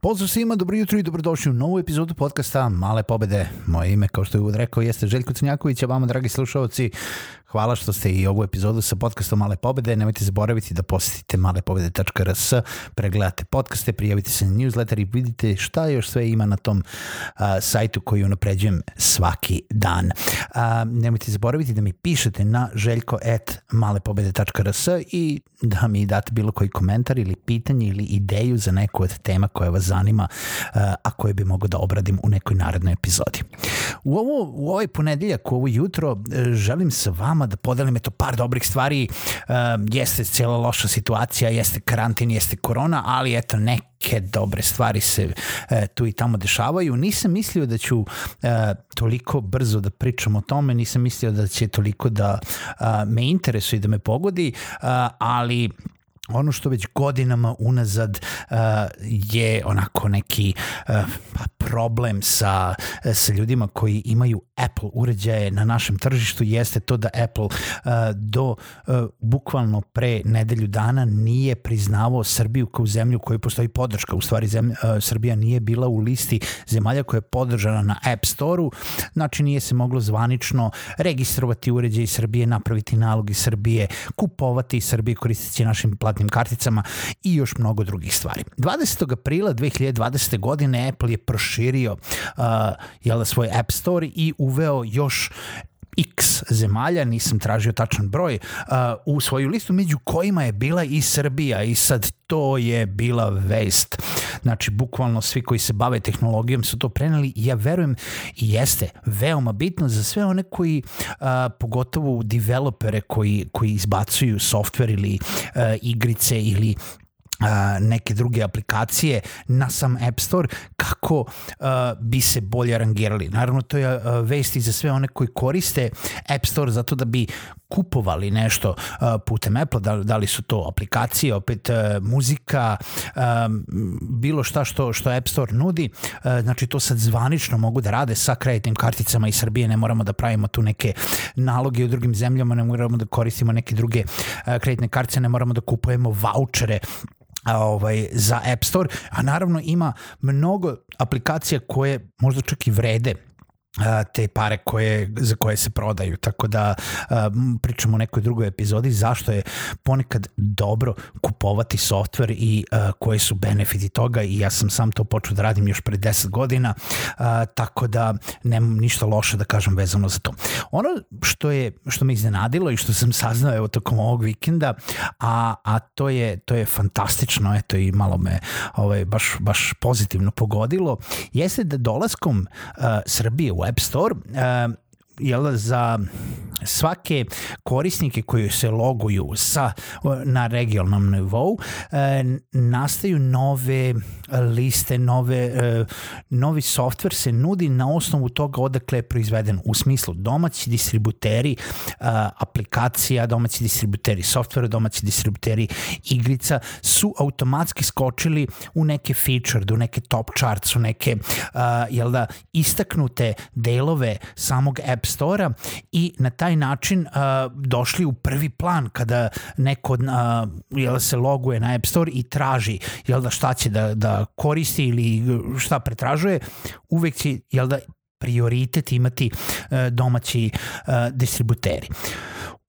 Pozdrav svima, dobro jutro i dobrodošli u novu epizodu podcasta Male pobede. Moje ime, kao što je uvod rekao, jeste Željko Crnjaković, a vama, dragi slušalci, Hvala što ste i ovu epizodu sa podcastom Male pobede. Nemojte zaboraviti da posetite malepobede.rs, pregledate podcaste, prijavite se na newsletter i vidite šta još sve ima na tom uh, sajtu koji unapređujem svaki dan. Uh, nemojte zaboraviti da mi pišete na željko.malepobede.rs i da mi date bilo koji komentar ili pitanje ili ideju za neku od tema koja vas zanima, uh, a koje bi mogo da obradim u nekoj narednoj epizodi. U, ovo, u ovaj ponedeljak, u ovo jutro, želim sa vama vama da podelim eto par dobrih stvari. Uh, jeste cijela loša situacija, jeste karantin, jeste korona, ali eto neke dobre stvari se uh, tu i tamo dešavaju. Nisam mislio da ću uh, toliko brzo da pričam o tome, nisam mislio da će toliko da uh, me interesuje i da me pogodi, uh, ali ono što već godinama unazad uh, je onako neki uh, problem sa, sa ljudima koji imaju Apple uređaje na našem tržištu jeste to da Apple uh, do uh, bukvalno pre nedelju dana nije priznavao Srbiju kao zemlju kojoj postoji podrška. U stvari zemlja, uh, Srbija nije bila u listi zemalja koja je podržana na App Store-u, znači nije se moglo zvanično registrovati uređaj Srbije, napraviti nalog iz Srbije, kupovati iz Srbije, koristiti našim platnim karticama i još mnogo drugih stvari. 20. aprila 2020. godine Apple je proširio uh, jel, svoj App Store i uveo još x zemalja, nisam tražio tačan broj, uh, u svoju listu, među kojima je bila i Srbija i sad to je bila vest. Znači, bukvalno svi koji se bave tehnologijom su to preneli i ja verujem i jeste veoma bitno za sve one koji, uh, pogotovo developere koji, koji izbacuju softver ili uh, igrice ili neke druge aplikacije na sam App Store kako uh, bi se bolje rangirali. Naravno to je uh, vesti za sve one koji koriste App Store zato da bi kupovali nešto uh, putem Apple, da, da li su to aplikacije, opet uh, muzika, um, bilo šta što, što App Store nudi, uh, znači to sad zvanično mogu da rade sa kreditnim karticama iz Srbije, ne moramo da pravimo tu neke naloge u drugim zemljama, ne moramo da koristimo neke druge uh, kreditne kartice, ne moramo da kupujemo vouchere ovaj, za App Store, a naravno ima mnogo aplikacija koje možda čak i vrede te pare koje, za koje se prodaju. Tako da pričamo o nekoj drugoj epizodi zašto je ponekad dobro kupovati softver i koji su benefiti toga i ja sam sam to počeo da radim još pre 10 godina, tako da nemam ništa loše da kažem vezano za to. Ono što je što me iznenadilo i što sam saznao evo tokom ovog vikenda, a, a to je to je fantastično, eto i malo me ovaj baš baš pozitivno pogodilo, jeste da dolaskom uh, Srbije u App Store uh, jel, za svake korisnike koji se loguju sa, na regionalnom nivou e, nastaju nove liste, nove, e, novi softver se nudi na osnovu toga odakle je proizveden. U smislu domaći distributeri e, aplikacija, domaći distributeri softvera, domaći distributeri igrica su automatski skočili u neke feature, u neke top charts, u neke uh, jel da, istaknute delove samog App Store-a i na taj način uh, došli u prvi plan kada neko uh, jel, se loguje na App Store i traži jel da šta će da, da koristi ili šta pretražuje, uvek će jel da prioritet imati uh, domaći uh, distributeri.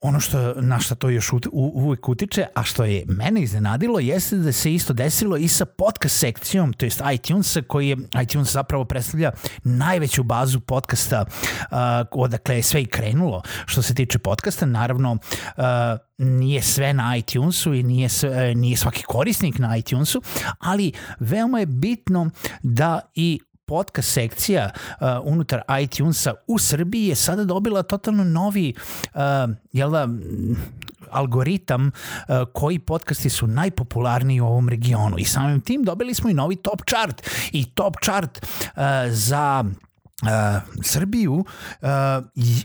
Ono što, na što to još uvijek utiče, a što je mene iznenadilo, jeste da se isto desilo i sa podcast sekcijom, to jest iTunes, koji je, iTunes zapravo predstavlja najveću bazu podcasta uh, odakle je sve i krenulo što se tiče podcasta. Naravno, uh, nije sve na iTunesu i nije, sve, nije svaki korisnik na iTunesu, ali veoma je bitno da i podcast sekcija uh, unutar iTunesa u Srbiji je sada dobila totalno novi uh, jel da, algoritam uh, koji podcasti su najpopularniji u ovom regionu. I samim tim dobili smo i novi top chart. I top chart uh, za Uh, Srbiju uh,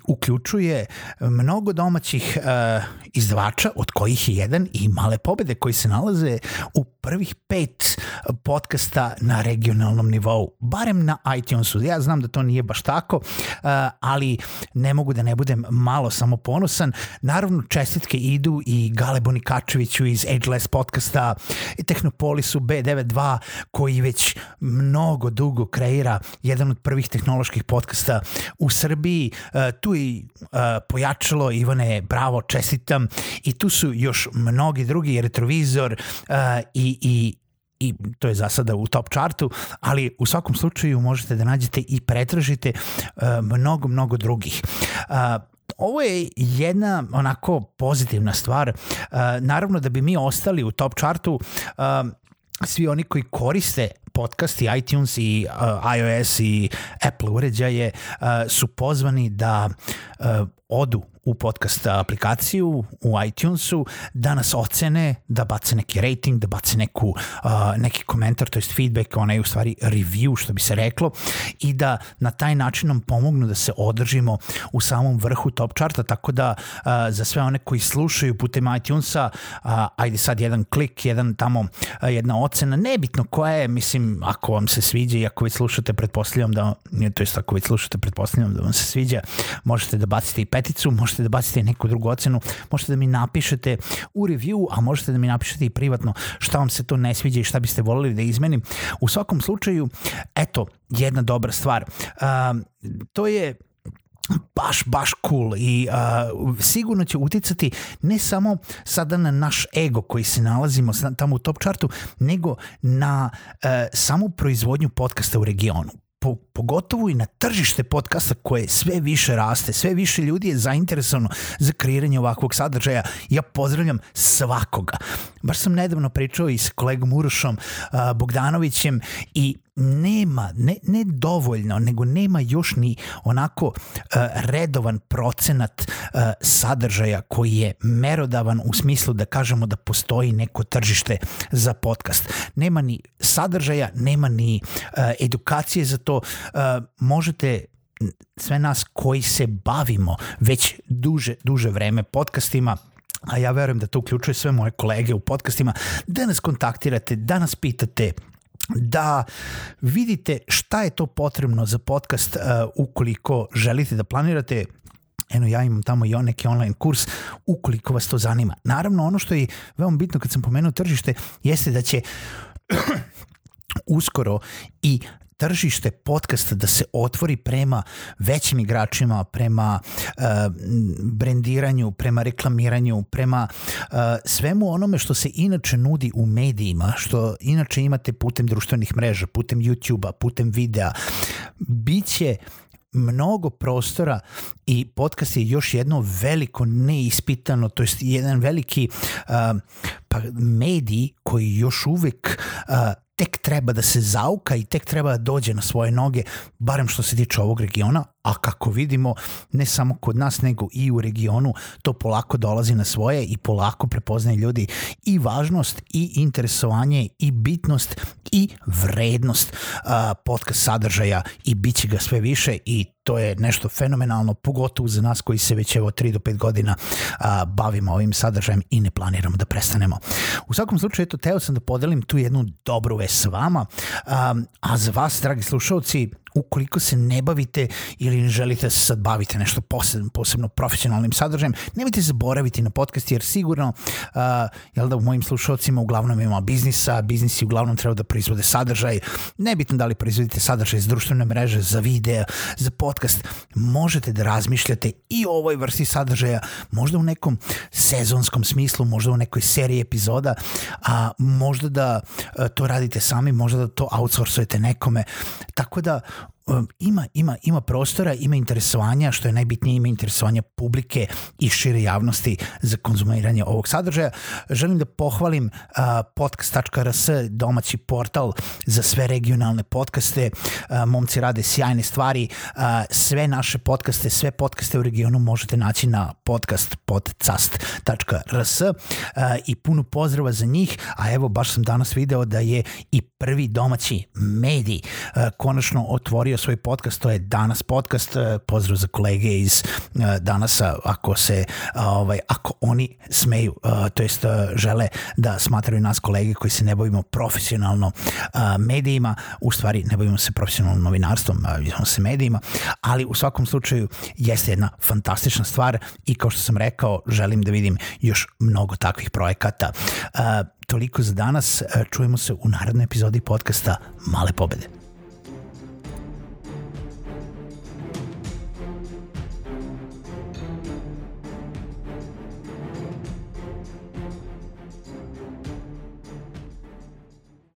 uključuje mnogo domaćih uh, izdavača, od kojih je jedan i male pobede koji se nalaze u prvih pet podcasta na regionalnom nivou, barem na iTunesu. Ja znam da to nije baš tako, ali ne mogu da ne budem malo samo ponosan. Naravno, čestitke idu i Gale Bonikačeviću iz Ageless podcasta i Tehnopolisu B92 koji već mnogo dugo kreira jedan od prvih tehnoloških podcasta u Srbiji. Uh, tu i uh, pojačalo Ivane, bravo, čestitam i tu su još mnogi drugi, retrovizor uh, i, i, i to je za sada u top chartu, ali u svakom slučaju možete da nađete i pretražite mnogo, mnogo drugih. Ovo je jedna onako pozitivna stvar. Naravno da bi mi ostali u top chartu, svi oni koji koriste podcast i iTunes i uh, iOS i Apple uređaje uh, su pozvani da uh, odu u podcast aplikaciju u iTunesu da nas ocene, da bace neki rating, da bace neku, uh, neki komentar, to jest feedback, onaj u stvari review što bi se reklo i da na taj način nam pomognu da se održimo u samom vrhu top charta, tako da uh, za sve one koji slušaju putem iTunesa, uh, ajde sad jedan klik, jedan tamo, uh, jedna ocena, nebitno koja je, mislim, ako vam se sviđa i ako već slušate, pretpostavljam da, to jest ako već slušate, pretpostavljam da vam se sviđa, možete da bacite i peticu, možete da bacite neku drugu ocenu, možete da mi napišete u review, a možete da mi napišete i privatno šta vam se to ne sviđa i šta biste volili da izmenim. U svakom slučaju, eto, jedna dobra stvar. Uh, to je baš, baš cool i uh, sigurno će uticati ne samo sada na naš ego koji se nalazimo tamo u top chartu, nego na uh, samu proizvodnju podcasta u regionu po, pogotovo i na tržište podcasta koje sve više raste, sve više ljudi je zainteresovano za kreiranje ovakvog sadržaja. Ja pozdravljam svakoga. Baš sam nedavno pričao i s kolegom Urošom Bogdanovićem i nema, ne, ne dovoljno, nego nema još ni onako uh, redovan procenat uh, sadržaja koji je merodavan u smislu da kažemo da postoji neko tržište za podcast. Nema ni sadržaja, nema ni uh, edukacije za to. Uh, možete sve nas koji se bavimo već duže, duže vreme podcastima, a ja verujem da to uključuje sve moje kolege u podcastima, da nas kontaktirate, da nas pitate da vidite šta je to potrebno za podcast uh, ukoliko želite da planirate eno ja imam tamo i neki online kurs ukoliko vas to zanima. Naravno ono što je veoma bitno kad sam pomenuo tržište jeste da će uskoro i tržište podcasta da se otvori prema većim igračima, prema uh, brendiranju, prema reklamiranju, prema uh, svemu onome što se inače nudi u medijima, što inače imate putem društvenih mreža, putem YouTube-a, putem videa, biće mnogo prostora i podcast je još jedno veliko neispitano, to jest jedan veliki uh, pa medij koji još uvek uh, tek treba da se zauka i tek treba da dođe na svoje noge, barem što se tiče ovog regiona, a kako vidimo, ne samo kod nas, nego i u regionu, to polako dolazi na svoje i polako prepoznaje ljudi i važnost i interesovanje i bitnost i vrednost podcast sadržaja i bit će ga sve više i to je nešto fenomenalno, pogotovo za nas koji se već evo 3 do 5 godina a, bavimo ovim sadržajem i ne planiramo da prestanemo. U svakom slučaju, eto, teo sam da podelim tu jednu dobru vest s vama, a, a za vas, dragi slušalci, ukoliko se ne bavite ili ne želite da se sad bavite nešto posebno, posebno profesionalnim sadržajem, nemojte zaboraviti na podcast jer sigurno uh, jel da u mojim slušalcima uglavnom ima biznisa, biznisi uglavnom treba da proizvode sadržaj, nebitno da li proizvodite sadržaj za društvene mreže, za video, za podcast, možete da razmišljate i o ovoj vrsti sadržaja, možda u nekom sezonskom smislu, možda u nekoj seriji epizoda, a možda da to radite sami, možda da to outsourcujete nekome, tako da ima, ima, ima prostora, ima interesovanja, što je najbitnije, ima interesovanja publike i šire javnosti za konzumiranje ovog sadržaja. Želim da pohvalim uh, podcast.rs, domaći portal za sve regionalne podcaste. Uh, momci rade sjajne stvari. Uh, sve naše podcaste, sve podcaste u regionu možete naći na podcast podcast.rs uh, i puno pozdrava za njih, a evo baš sam danas video da je i prvi domaći medij uh, konačno otvorio otvorio svoj podcast, to je Danas podcast, e, pozdrav za kolege iz e, Danasa, ako se, ovaj, ako oni smeju, to jest žele da smatraju nas kolege koji se ne bavimo profesionalno medijima, u stvari ne bavimo se profesionalnom novinarstvom, bavimo se medijima, ali u svakom slučaju jeste jedna fantastična stvar i kao što sam rekao, želim da vidim još mnogo takvih projekata. Toliko za danas, čujemo se u narednoj epizodi podcasta Male pobede.